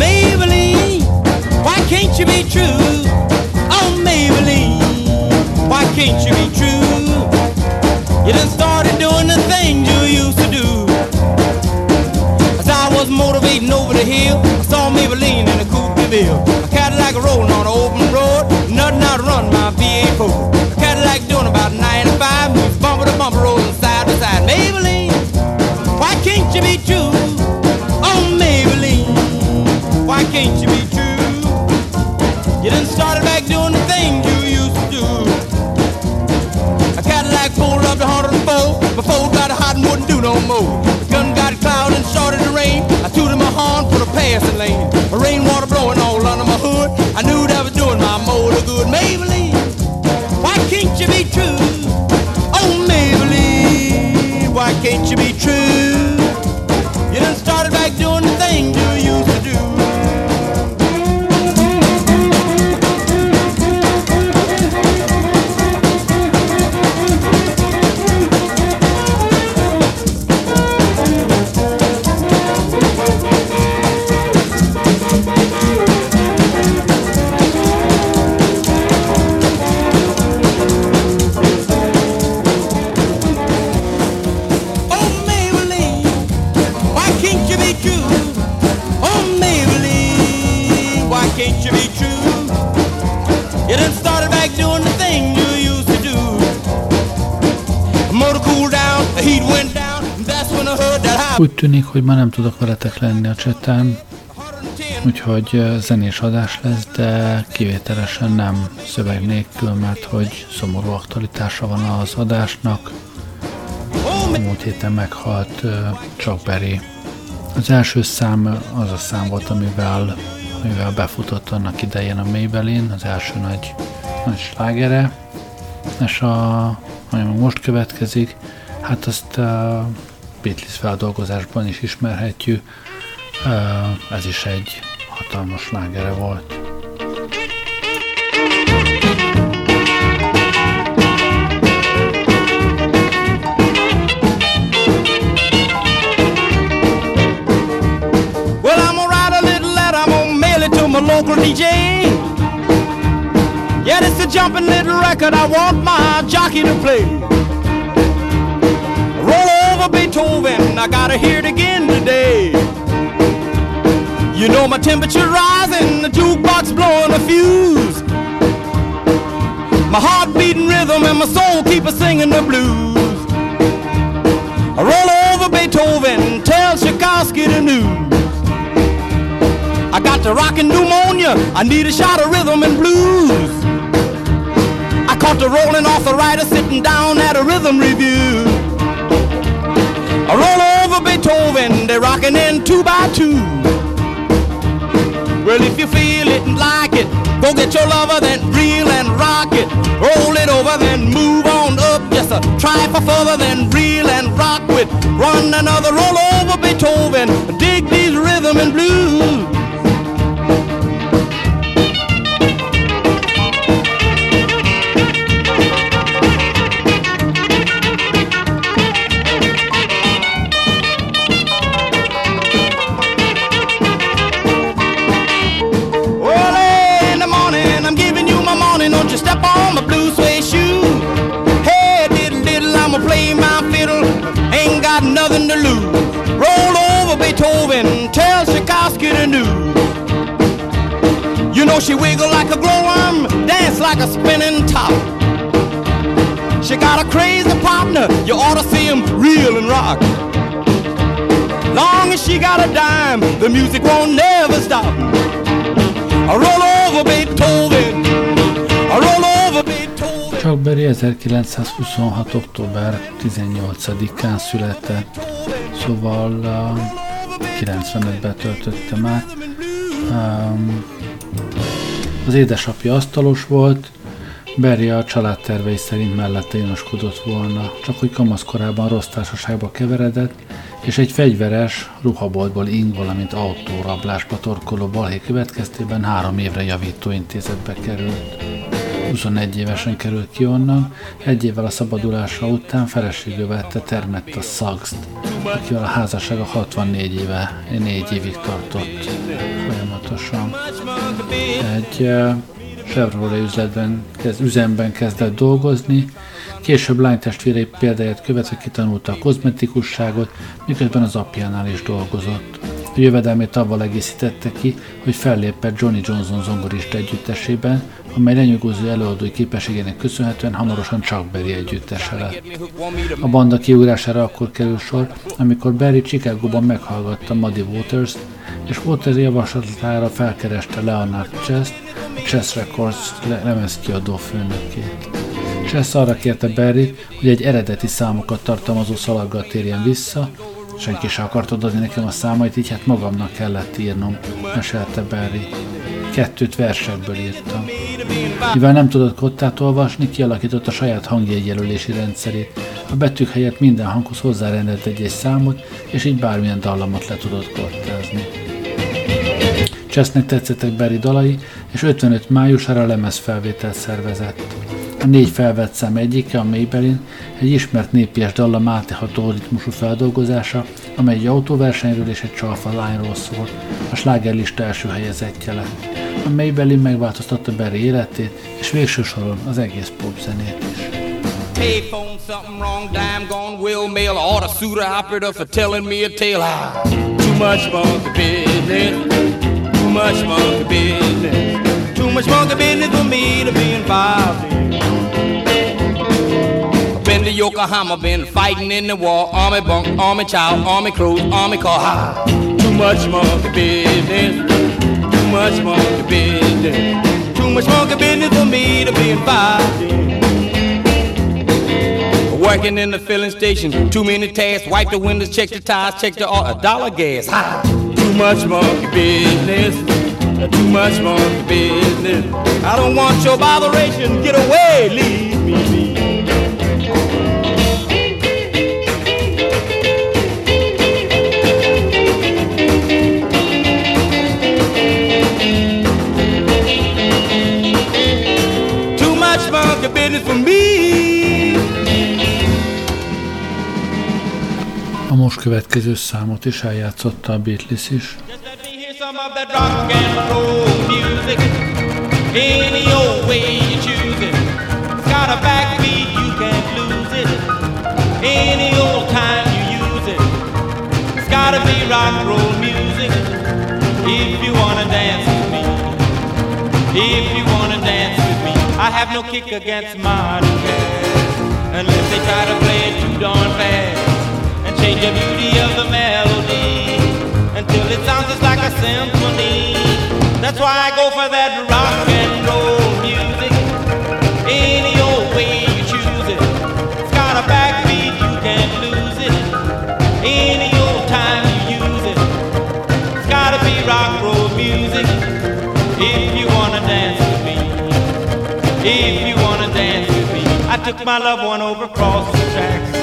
Maybelline, why can't you be true? Oh, Maybelline, why can't you be true? You done started doing the things you used to do. As I was motivating over the hill, I saw Maybelline in a coupe de ville. A Cadillac rolling you be true? Oh, Maybelline, why can't you be true? You done started back doing the things you used to do. A Cadillac pulled up to 104. Before got hot and wouldn't do no more. The gun got cloud and started to rain. I tooted my horn for the passing lane. The rainwater blowing all under my hood. I knew that was doing my motor good. Maybelline, Úgy tűnik, hogy ma nem tudok veletek lenni a cseten, úgyhogy zenés adás lesz, de kivételesen nem szöveg nélkül, mert hogy szomorú aktualitása van az adásnak. Oh, Múlt héten meghalt ö, Chuck Berry. Az első szám az a szám volt, amivel, amivel befutott annak idején a Maybelline, az első nagy, nagy slágere, és a, ami most következik, hát azt a Beatles feldolgozásban is ismerhetjük, ez is egy hatalmas slágere volt. Local DJ. Yeah, it's a jumping little record I want my jockey to play. Over Beethoven, I gotta hear it again today. You know my temperature rising, the jukebox blowing a fuse. My heart beating rhythm and my soul keep a singing the blues. I roll over Beethoven, tell Tchaikovsky the news. I got the rockin' pneumonia, I need a shot of rhythm and blues. I caught the rolling arthritis sitting down at a rhythm revue. Roll over Beethoven, they're rocking in two by two. Well, if you feel it and like it, go get your lover, then reel and rock it. Roll it over, then move on up. Just a try for further, then reel and rock with one another. Roll over Beethoven, Know she wiggle like a glowworm, dance like a spinning top. She got a crazy partner, you ought to see him reel and rock. Long as she got a dime, the music won't never stop. I roll over Beethoven. I roll over Beethoven. Chuck Berry 1926. október 18-án született, szóval uh, 95-ben töltöttem át. Um, az édesapja asztalos volt, Berry a családtervei szerint mellette inoskodott volna, csak hogy kamaszkorában rossz társaságba keveredett, és egy fegyveres, ruhaboltból ing, valamint autórablásba torkoló balhé következtében három évre javítóintézetbe került. 21 évesen került ki onnan, egy évvel a szabadulása után feleségül vette Termetta Suggs-t, akivel a házassága 64 éve, 4 évig tartott folyamatosan. Egy Chevrolet üzletben, kezd, üzemben kezdett dolgozni, Később lánytestvérei példáját követve kitanulta a kozmetikusságot, miközben az apjánál is dolgozott. A jövedelmét avval egészítette ki, hogy fellépett Johnny Johnson zongorista együttesében, amely lenyűgöző előadói képességének köszönhetően hamarosan Chuck Berry együttese lett. A banda kiugrására akkor kerül sor, amikor Berry Chicagóban meghallgatta Muddy Waters, és Waters javaslatára felkereste Leonard Chess, a Chess Records lemezkiadó főnökét. Chess arra kérte Berry, hogy egy eredeti számokat tartalmazó szalaggal térjen vissza, senki sem akart adni nekem a számait, így hát magamnak kellett írnom, mesélte Barry. Kettőt versekből írtam. Mivel nem tudott kottát olvasni, kialakította saját hangjegyjelölési rendszerét. A betűk helyett minden hanghoz hozzárendelt egy-egy számot, és így bármilyen dallamot le tudott kottázni. Csesznek tetszettek Barry dalai, és 55 májusára lemez felvételt szervezett. A négy felvett szem egyike, a Maybelline, egy ismert népies dallam átható ritmusú feldolgozása, amely egy autóversenyről és egy csalfa lányról szól. A slágerlista első helyezettje lett. A Maybelline megváltoztatta Barry életét, és végső soron az egész popzenét is. Payphone, something wrong, dime gone, will mail, order suit operator for telling me a tale. Ah, too much monkey business, too much monkey business, too much monkey business for me to be involved in. To Yokohama, been fighting in the war. Army bunk, army child, army crew, army car. Ha. Too much monkey business. Too much monkey business. Too much monkey business for me to be involved in. Working in the filling station, too many tasks. Wipe the windows, check the tires, check the uh, dollar gas. Ha. Too much monkey business. Too much monkey business. I don't want your botheration. Get away, leave business for me. A most következő számot is eljátszotta a Beatles is. Any old way you choose it. It's got a backbeat, you can't lose it. Any old time you use it. It's gotta be rock and roll have no kick against modern jazz unless they try to play it too darn fast and change the beauty of the melody until it sounds just like a symphony. That's why I go for that rock and roll took my loved one over across the tracks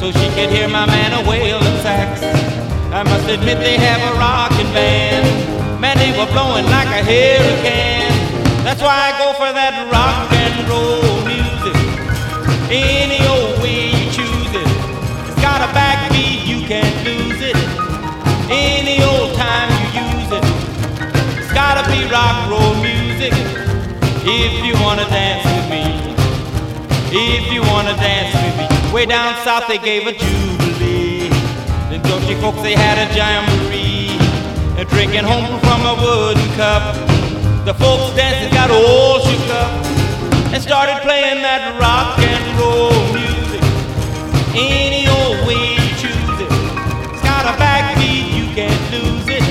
so she could hear my man a wailing sax. I must admit they have a rockin' band. Man, they were blowing like a hurricane. That's why I go for that rock and roll music. Any old way you choose it. It's got a backbeat, you can't lose it. Any old time you use it. It's gotta be rock roll music. If you wanna dance with me, if you wanna dance with me, way down south they gave a jubilee. The Georgia folks they had a jamboree, and drinking home from a wooden cup. The folks dancing got all shook up and started playing that rock and roll music. Any old way you choose it, it's got a backbeat you can't lose it.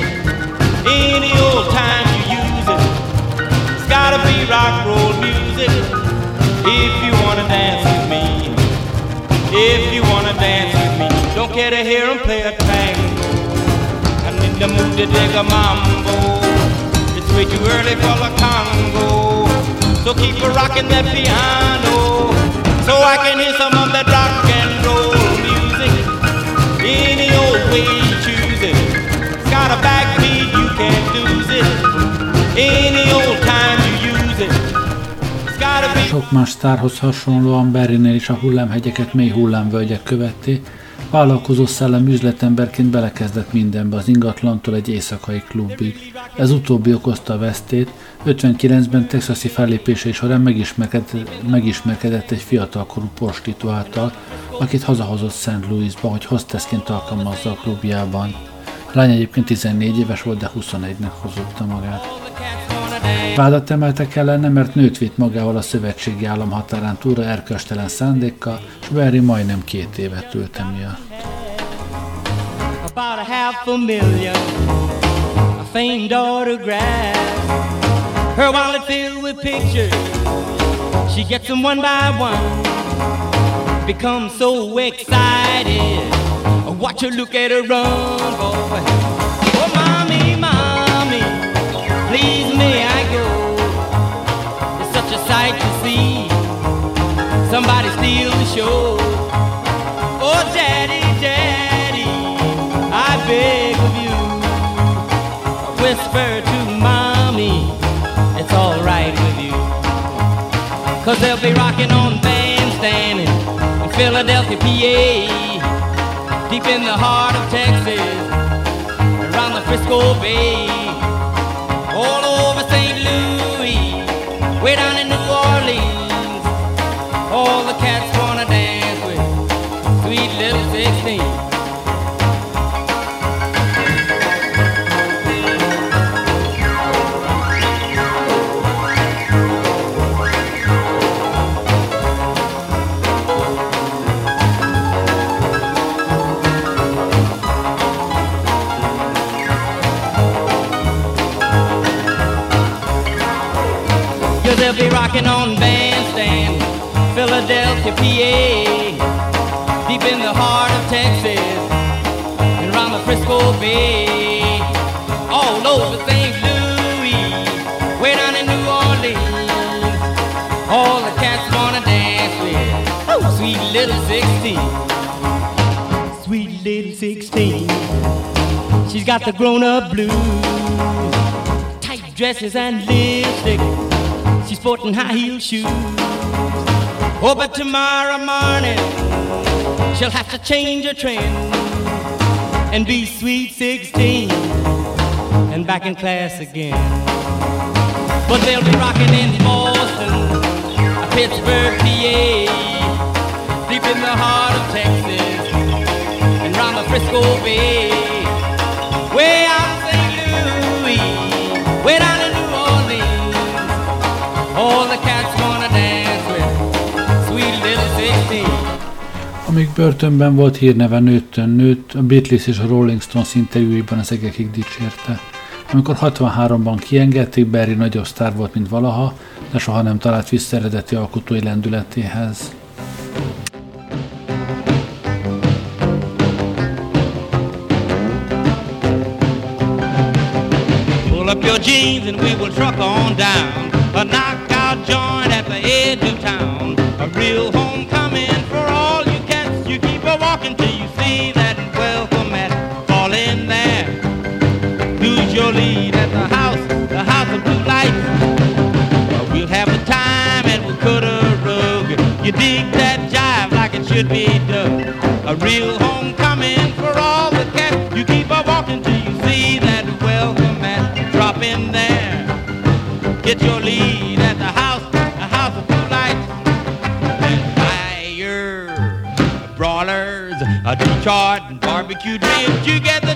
Any old time you use it, it's gotta be rock roll music if you wanna dance with me. If you wanna dance with me, don't care to hear them play a tango. I need the mood to dig a mambo. It's way too early for the Congo. So keep a rocking that piano so I can hear some of that rock and roll music. Any old way you choose it. It's got a backbeat, you can't lose it. Any old time Sok más sztárhoz hasonlóan Berrynél is a hullámhegyeket mély hullámvölgyek követték, Vállalkozó szellem üzletemberként belekezdett mindenbe, az ingatlantól egy éjszakai klubig. Ez utóbbi okozta a vesztét, 59-ben texasi fellépései során megismerkedett, egy fiatalkorú prostituáltal, akit hazahozott St. Louisba, hogy hostessként alkalmazza a klubjában. A lány egyébként 14 éves volt, de 21-nek hozotta magát. Vádat emeltek ellene, mert nőt vitt magával a szövetségi állam határán túlra erköstelen szándékkal, és Barry majdnem két évet ült emiatt. About a half a million, a famed autograph, her wallet filled with pictures, she gets them one by one, becomes so excited, watch her look at her run, Somebody steal the show. Oh, daddy, daddy, I beg of you. Whisper to mommy, it's alright with you. Cause they'll be rocking on bandstand in Philadelphia, PA. Deep in the heart of Texas, around the Frisco Bay all over St. Louis, way down in New Orleans. All the cats wanna dance with sweet little 16. they'll be rocking on bandstand, Philadelphia, PA, deep in the heart of Texas, and around the Frisco Bay, all over St. Louis, way down in New Orleans. All the cats wanna dance with sweet little 16, sweet little 16. She's got the grown-up blues, tight dresses and lipstick She's sporting high heel shoes. Oh, but tomorrow morning she'll have to change her trend and be sweet 16 and back in class again. But they'll be rocking in Boston, Pittsburgh, PA, deep in the heart of Texas and round the Frisco Bay, way out St. Louis, way down in all the Amíg börtönben volt hírneve nőttön nőtt, a Beatles és a Rolling Stones interjúiban az egekig dicsérte. Amikor 63-ban kiengedték, Barry nagyobb sztár volt, mint valaha, de soha nem talált vissza eredeti alkotói lendületéhez. Jeans and we will truck on down. A knockout joint at the edge of town. A real homecoming should be done. A real homecoming for all the cats. You keep on walking till you see that welcome mat. Drop in there. Get your lead at the house, the house of blue lights. And fire, brawlers, a Detroit and barbecued ribs. You get the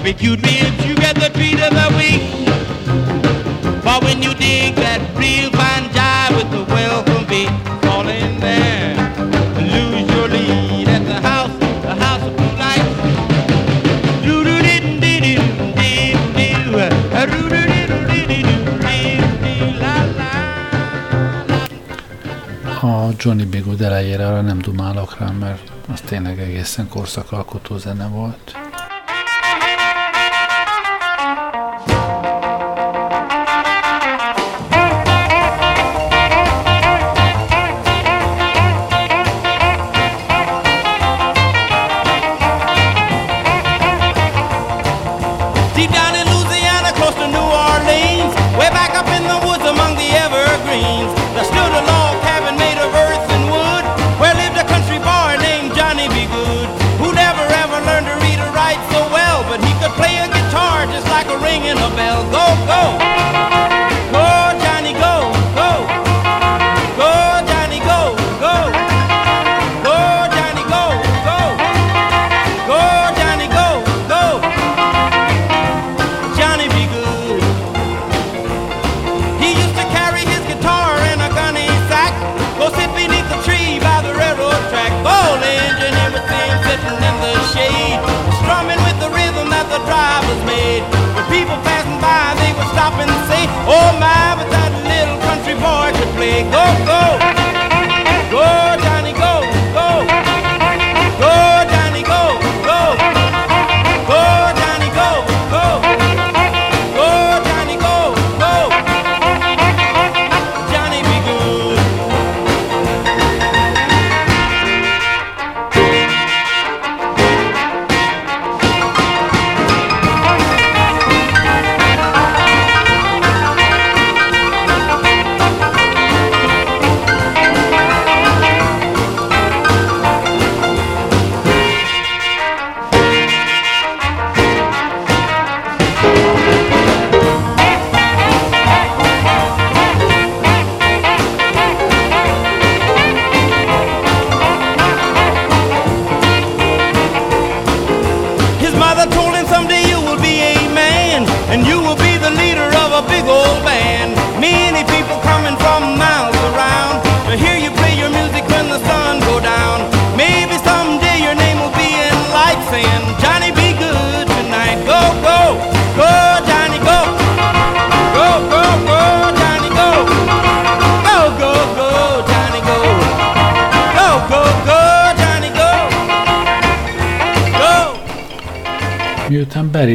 barbecued ribs. You get the treat of the week. But when you dig that real fine jive with the welcome beat, fall in there, lose your lead at the house, the house of blue lights. A Johnny B. Good elejére arra nem dumálok rá, mert az tényleg egészen korszakalkotó zene volt.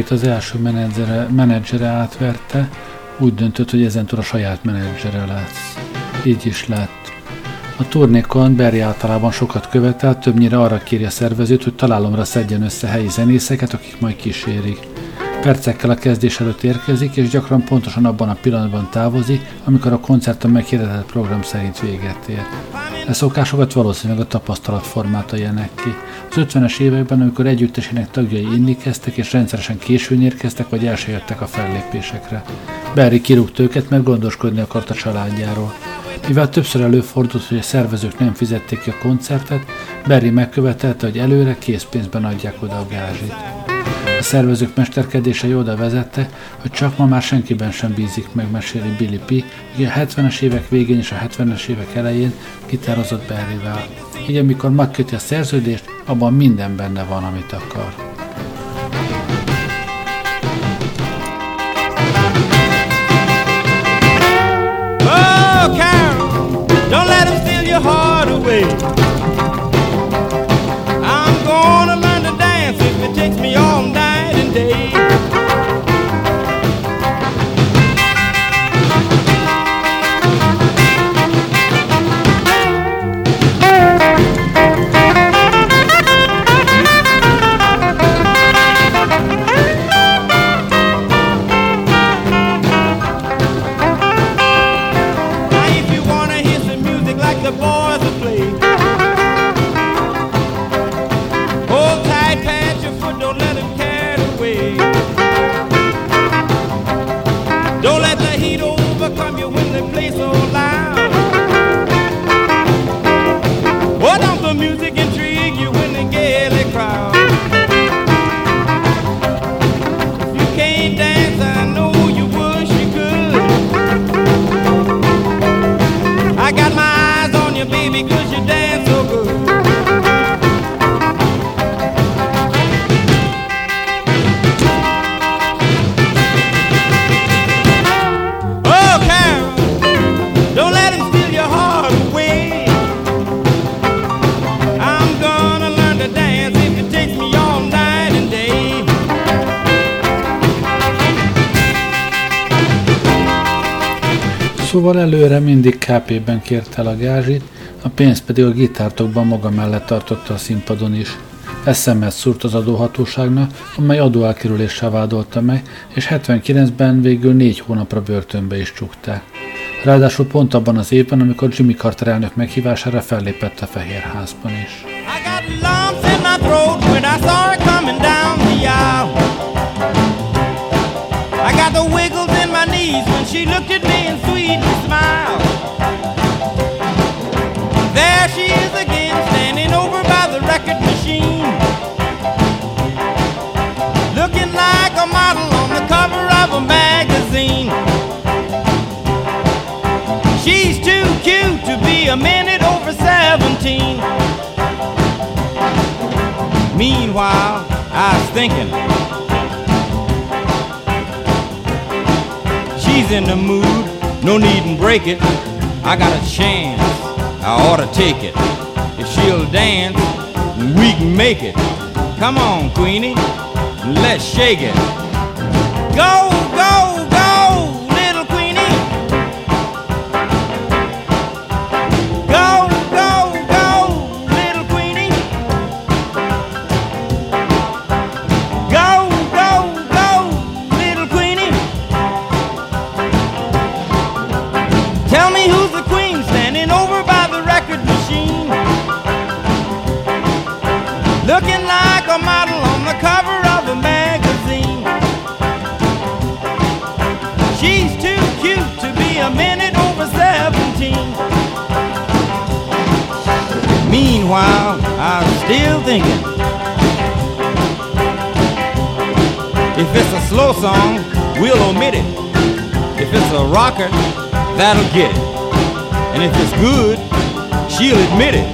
Berryt az első menedzsere, menedzsere átverte, úgy döntött, hogy ezentúl a saját menedzsere lesz. Így is lett. A turnékon Berry általában sokat követel, többnyire arra kéri a szervezőt, hogy találomra szedjen össze helyi zenészeket, akik majd kísérik. Percekkel a kezdés előtt érkezik, és gyakran pontosan abban a pillanatban távozik, amikor a koncerten meghirdetett program szerint véget ér. E szokásokat valószínűleg a tapasztalat formálta ilyenek ki. Az 50-es években, amikor együttesének tagjai inni kezdtek, és rendszeresen későn érkeztek, vagy el jöttek a fellépésekre. Barry kirúgta őket, mert gondoskodni akart a családjáról. Mivel többször előfordult, hogy a szervezők nem fizették ki a koncertet, Barry megkövetelte, hogy előre készpénzben adják oda a gázsit. A szervezők mesterkedése oda vezette, hogy csak ma már senkiben sem bízik meg, meséli Billy P., aki a 70-es évek végén és a 70-es évek elején gitározott Barryvel. Így amikor megköti a szerződést, abban minden benne van, amit akar. Oh, Carol, don't let him steal your heart away. Don't Szóval előre mindig KP-ben kérte el a gázsit, a pénzt pedig a gitártokban maga mellett tartotta a színpadon is. SMS szúrt az adóhatóságnak, amely adóelkerüléssel vádolta meg, és 79-ben végül négy hónapra börtönbe is csukták. Ráadásul pont abban az évben, amikor Jimmy Carter elnök meghívására fellépett a Fehérházban is. I got the wiggles knees when she looked at me and sweet smiled. There she is again, standing over by the record machine. Looking like a model on the cover of a magazine. She's too cute to be a minute over 17. Meanwhile, I was thinking, she's in the mood, no need to break it. I got a chance, I ought to take it. If she'll dance, we can make it. Come on, Queenie, let's shake it. Go, go, go, Meanwhile, I'm still thinking. If it's a slow song, we'll omit it. If it's a rocker, that'll get it. And if it's good, she'll admit it.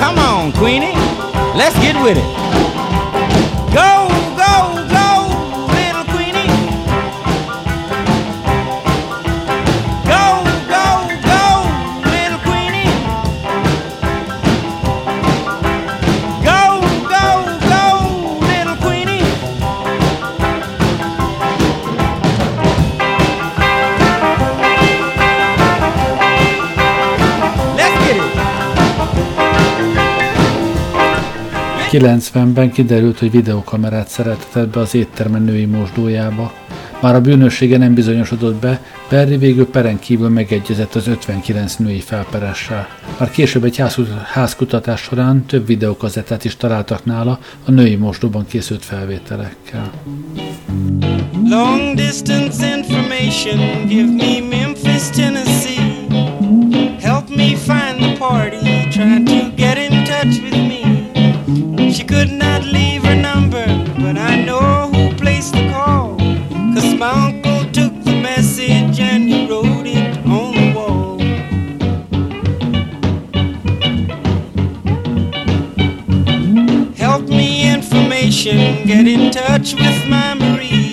Come on, Queenie, let's get with it. 90-ben kiderült, hogy videokamerát szeretett be az éttermen női mosdójába. Már a bűnössége nem bizonyosodott be, Perry végül peren kívül megegyezett az 59 női felperessel. Már később egy házkut- házkutatás során több videokazettát is találtak nála a női mosdóban készült felvételekkel. Long distance information, give me Memphis, Tennessee. Help me find the party, try to get in touch with me. She could not leave her number, but I know who placed the call. Cause my uncle took the message and he wrote it on the wall. Help me information, get in touch with my Marie.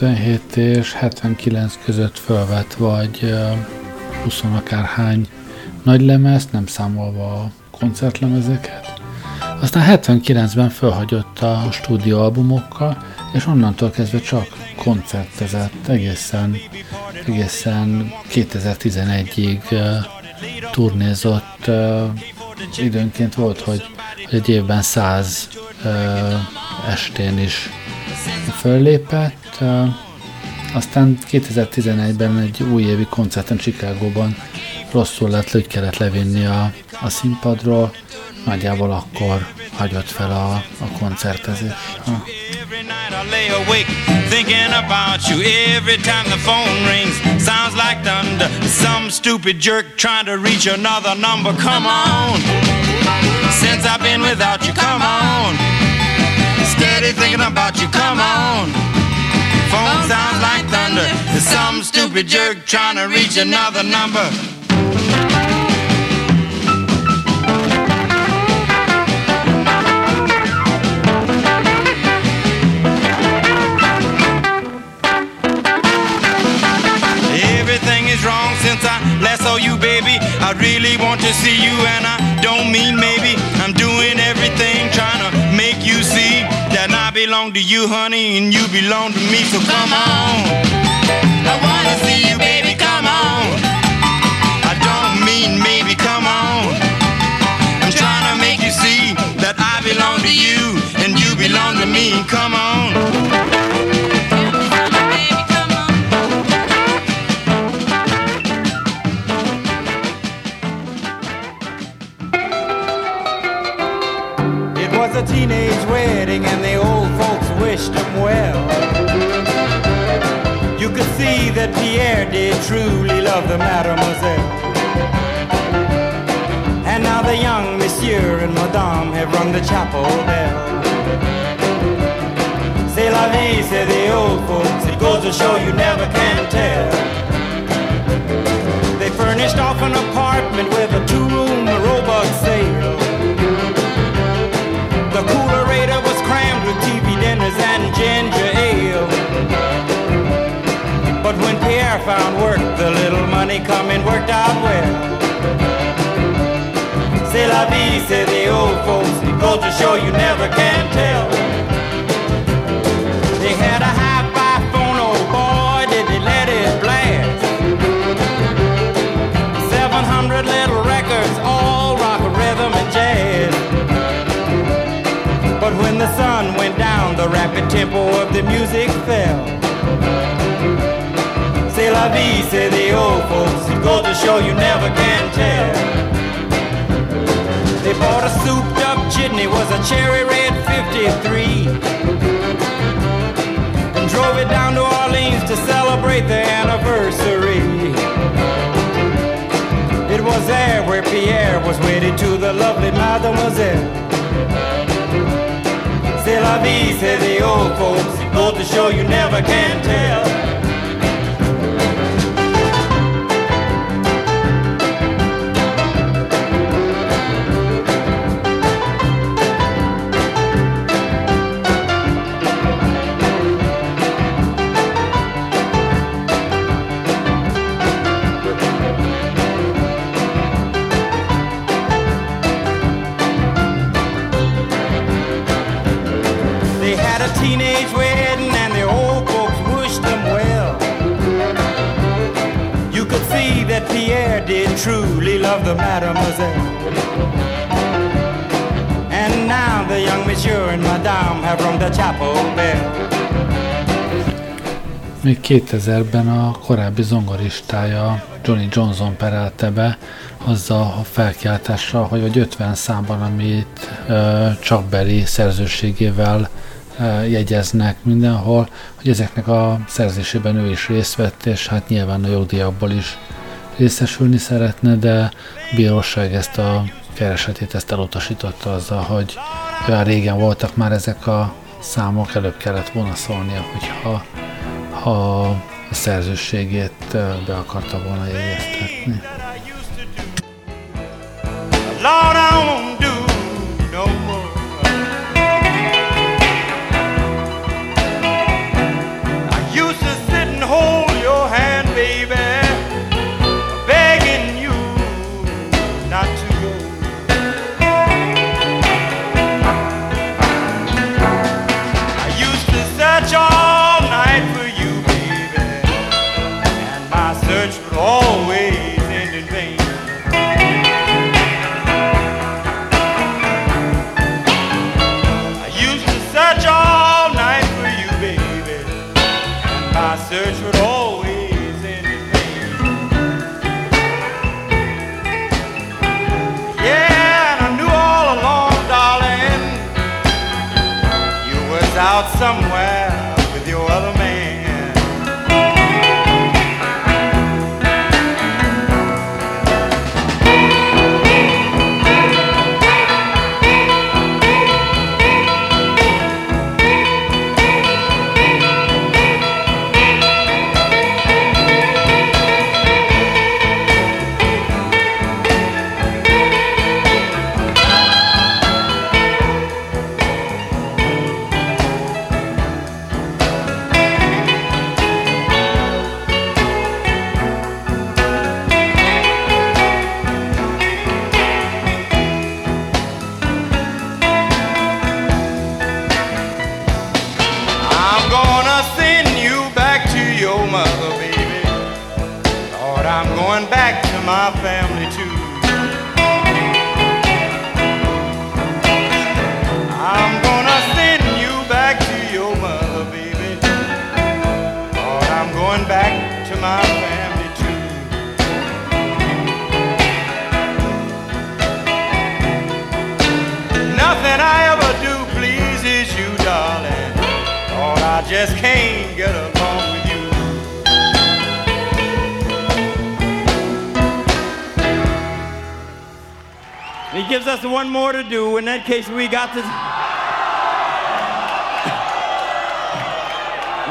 57 és 79 között felvett vagy ö, 20 akárhány nagy lemezt, nem számolva a koncertlemezeket. Aztán 79-ben felhagyott a stúdióalbumokkal, és onnantól kezdve csak koncertezett egészen, egészen 2011-ig ö, turnézott. Időnként volt, hogy, egy évben 100 ö, estén is föllépett, aztán 2011-ben egy újévi koncerten Chicagóban rosszul lett, hogy kellett levinni a, a színpadról, nagyjából akkor hagyott fel a, a koncertezés. Ha. Since I've been without you, come on. Steady thinking about you, come on. Phone sounds like thunder. Some stupid jerk trying to reach another number. Belong to you, honey, and you belong to me. So come on. I wanna see you, baby. Come on. I don't mean maybe. Come on. I'm trying to make you see that I belong to you, and you belong to me. Come on. Pierre did truly love the mademoiselle. And now the young monsieur and madame have rung the chapel bell. C'est la vie, say the old folks. It goes to show you never can tell. They furnished off an apartment with a two-room Roebuck sale. The coolerator was crammed with TV dinners and ginger ale. But when Pierre found work, the little money coming worked out well. C'est la vie, say the old folks. Goes to show you never can tell. They had a hi-fi phone, oh boy, did they let it blast. 700 little records, all rock, rhythm, and jazz. But when the sun went down, the rapid tempo of the music fell. C'est la vie, say the old folks. It goes to show you never can tell. They bought a souped up jitney, was a cherry red 53. And drove it down to Orleans to celebrate their anniversary. It was there where Pierre was wedded to the lovely Mademoiselle. are these, say the old folks. Go to show you never can tell. Truly love the mademoiselle. And now the young monsieur and madame have rung the chapel bell. Még 2000-ben a korábbi zongoristája Johnny Johnson perelte be azzal a felkiáltással, hogy vagy 50 számban, amit uh, Chuck Berry szerzőségével jegyeznek mindenhol, hogy ezeknek a szerzésében ő is részt vett, és hát nyilván a jogdíjakból is részesülni szeretne, de a bíróság ezt a keresetét ezt elutasította azzal, hogy olyan régen voltak már ezek a számok, előbb kellett volna szólnia, hogyha ha a szerzőségét be akarta volna jegyeztetni. Lord, I won't do case, we got to.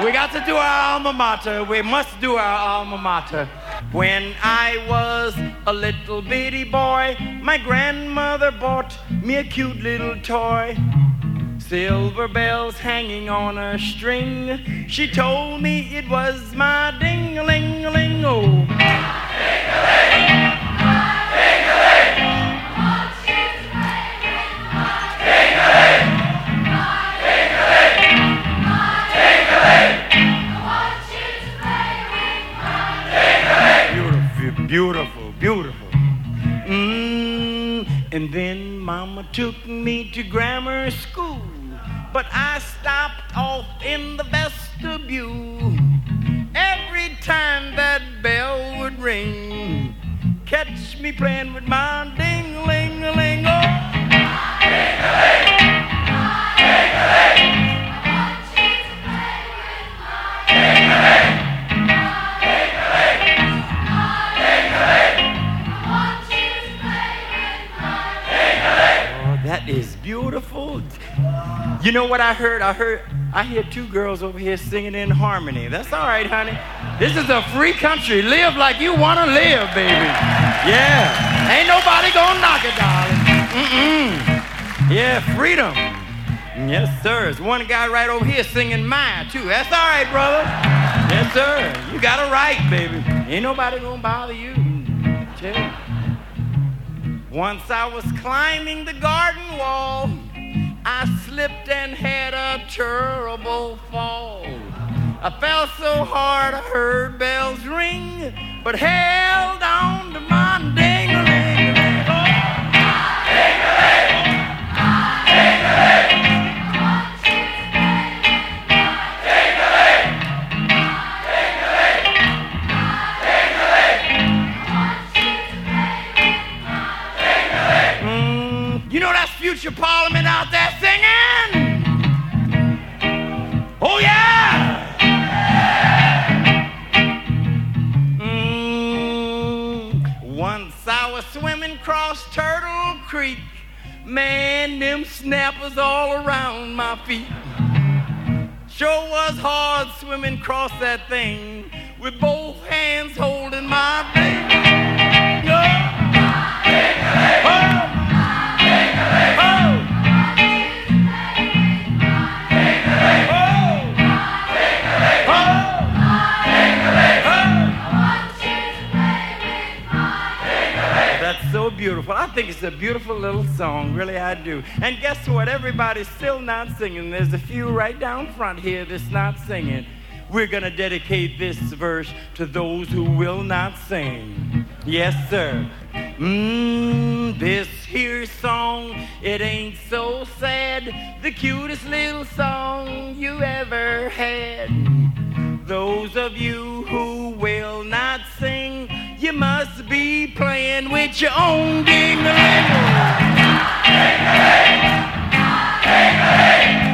We got to do our alma mater. We must do our alma mater. When I was a little bitty boy, my grandmother bought me a cute little toy. Silver bells hanging on a string. She told me it was my ding-a-ling-a-ling. Then Mama took me to grammar school but I stopped off in the vestibule. Every time that bell would ring, catch me playing with my ding-a-ling-a-ling. You know what I heard? I heard I hear two girls over here singing in harmony. That's all right, honey. This is a free country. Live like you want to live, baby. Yeah. Ain't nobody gonna knock it, darling. Mm-mm. Yeah, freedom. Yes, sir. There's one guy right over here singing mine, too. That's all right, brother. Yes, sir. You got a right, baby. Ain't nobody gonna bother you. Tell Once I was climbing the garden wall. I slipped and had a terrible fall. I fell so hard I heard bells ring, but held on to my ding-a-ling. Mm, you know that's future Parliament out there I was swimming across Turtle Creek. Man, them snappers all around my feet. Sure was hard swimming across that thing with both hands holding my baby. Beautiful. I think it's a beautiful little song, really I do. And guess what? Everybody's still not singing. There's a few right down front here that's not singing. We're going to dedicate this verse to those who will not sing. Yes, sir. Mmm, this here song, it ain't so sad. The cutest little song you ever had. Those of you who will not sing, you must be playing with your own ding Oh,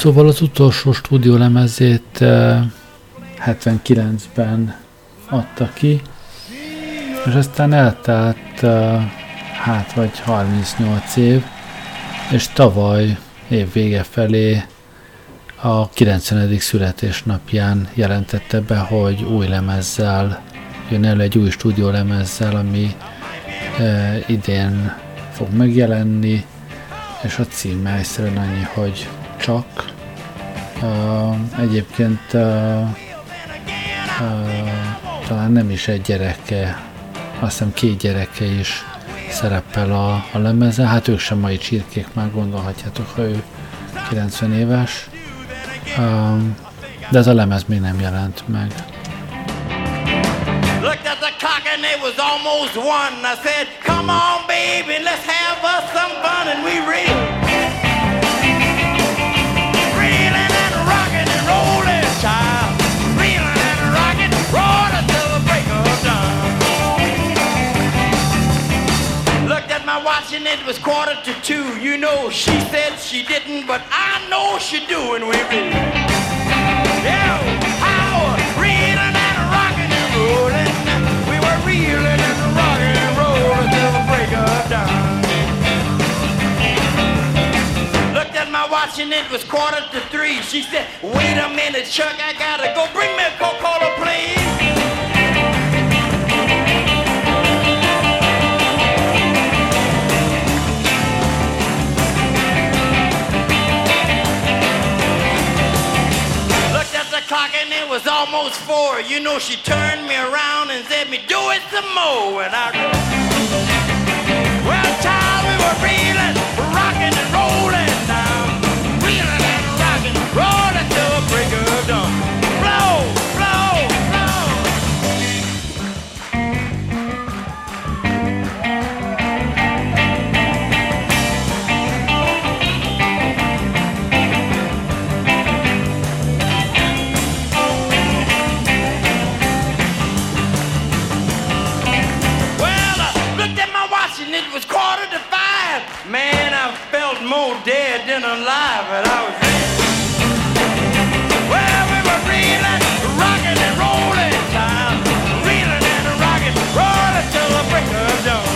Szóval az utolsó stúdiólemezét eh, 79-ben adta ki, és aztán eltelt eh, hát vagy 38 év, és tavaly év vége felé a 90. születésnapján jelentette be, hogy új lemezzel jön elő egy új stúdiólemezzel, ami e, idén fog megjelenni, és a címe egyszerűen annyi, hogy csak. Uh, egyébként uh, uh, talán nem is egy gyereke, azt hiszem két gyereke is szerepel a, a lemezen. Hát ők sem mai csirkék, már gondolhatjátok, ha ő 90 éves. Um, de ez a lemez még nem jelent meg. Almost one. I said, Come on, baby, let's have us some fun. And we reeled. At my watch and it was quarter to two. You know, she said she didn't, but I know she do. And we reeled. Yeah, how reeling and rocking and rolling. We were reeling and rocking and rolling till the break of dawn. Looked at my watch and it was quarter to three. She said, Wait a minute, Chuck, I gotta go. Bring me a Coca-Cola, please. Was almost four. You know, she turned me around and said, Me do it some more. And I Well, child, we were reeling, rocking and rolling and alive, but I was there. Well, we were reeling, rocking and rolling time, reeling and rocking, rolling till the break of dawn.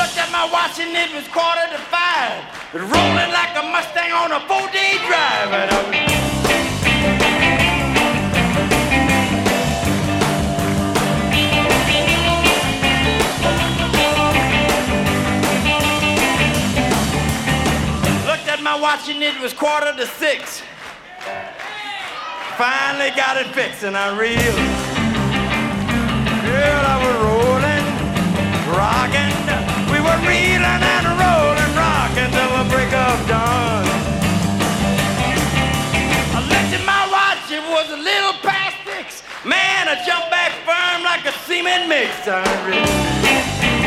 Looked at my watch and it was quarter to five, rolling like a Mustang on a four-day drive, but I was At my it was quarter to six. Finally got it fixed and I reeled. Girl, I was rolling, rocking. We were reeling and rolling, rocking till the break of dawn. I looked at my watch, it was a little past six. Man, I jumped back firm like a cement mix. I reeled.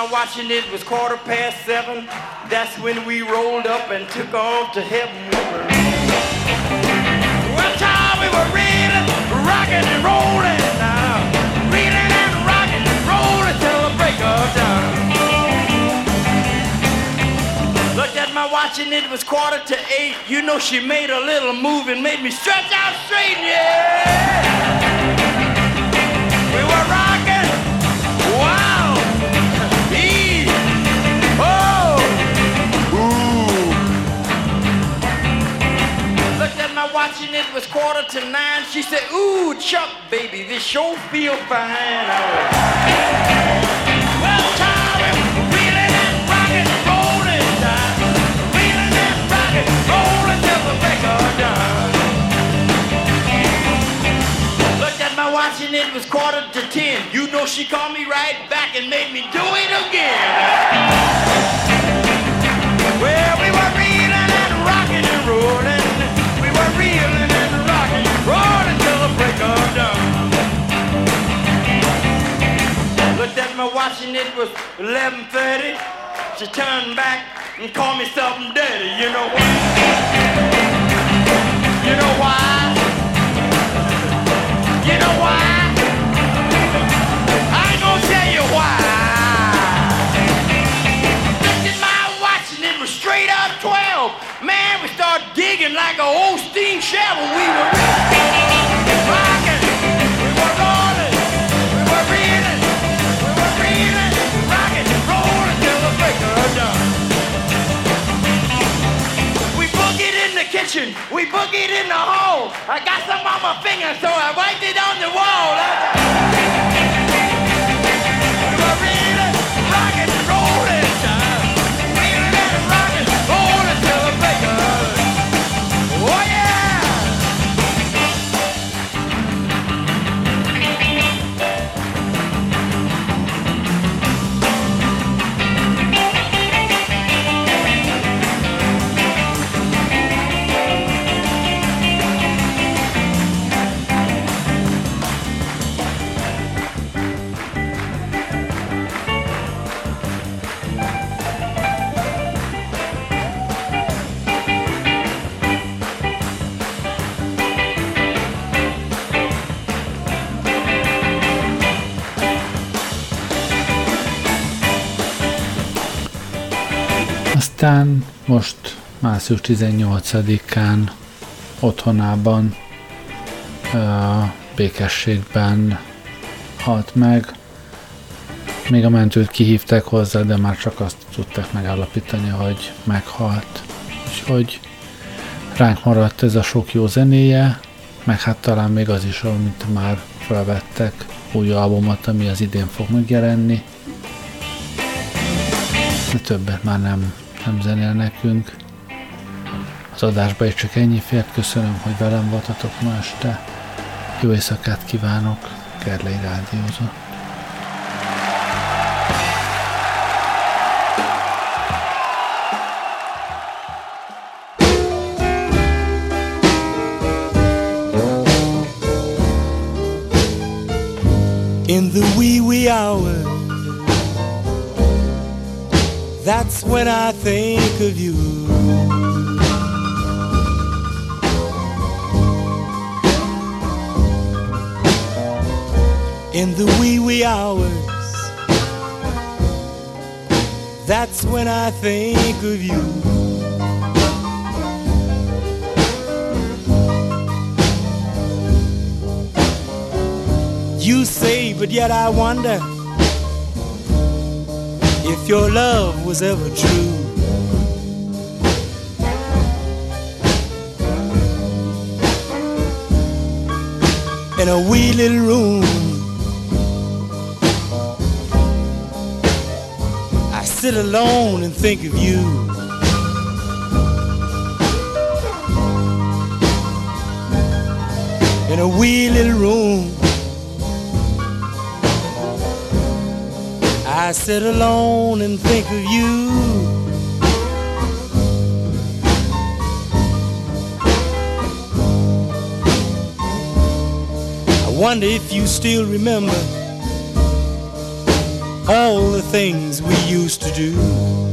Looked at my watch and it was quarter past seven. That's when we rolled up and took off to heaven. We well, child, we were reeling, rocking and rolling now. Reeling and rocking and rolling till the break of dawn. Looked at my watch and it was quarter to eight. You know she made a little move and made me stretch out straight, yeah. We were rocking, At my it was quarter to nine. She said, Ooh, Chuck, baby, this show feel fine. I and. Reeling and till the break of dawn. Looked at my watch and it was quarter to ten. You know she called me right back and made me do it again. Well, Looked at my watch and it was 11:30. She turned back and called me something dirty. You know why? You know why? You know why? I ain't gonna tell you why. Looked at my watch and it was straight up 12. Man, we started digging like an old steam shovel. We were kitchen, we boogied in the hall. I got some on my finger, so I wiped it on the wall. Aztán most március 18-án otthonában békességben halt meg. Még a mentőt kihívták hozzá, de már csak azt tudták megállapítani, hogy meghalt. Úgyhogy ránk maradt ez a sok jó zenéje, meg hát talán még az is, amit már felvettek új albumot, ami az idén fog megjelenni. De többet már nem, nem zenél nekünk. Az adásba is csak ennyi fért. Köszönöm, hogy velem voltatok ma este. Jó éjszakát kívánok. Gerlei Rádiózott. That's when I think of you. In the wee wee hours, that's when I think of you. You say, but yet I wonder if your love was ever true. In a wee little room, I sit alone and think of you. In a wee little room. I sit alone and think of you. I wonder if you still remember all the things we used to do.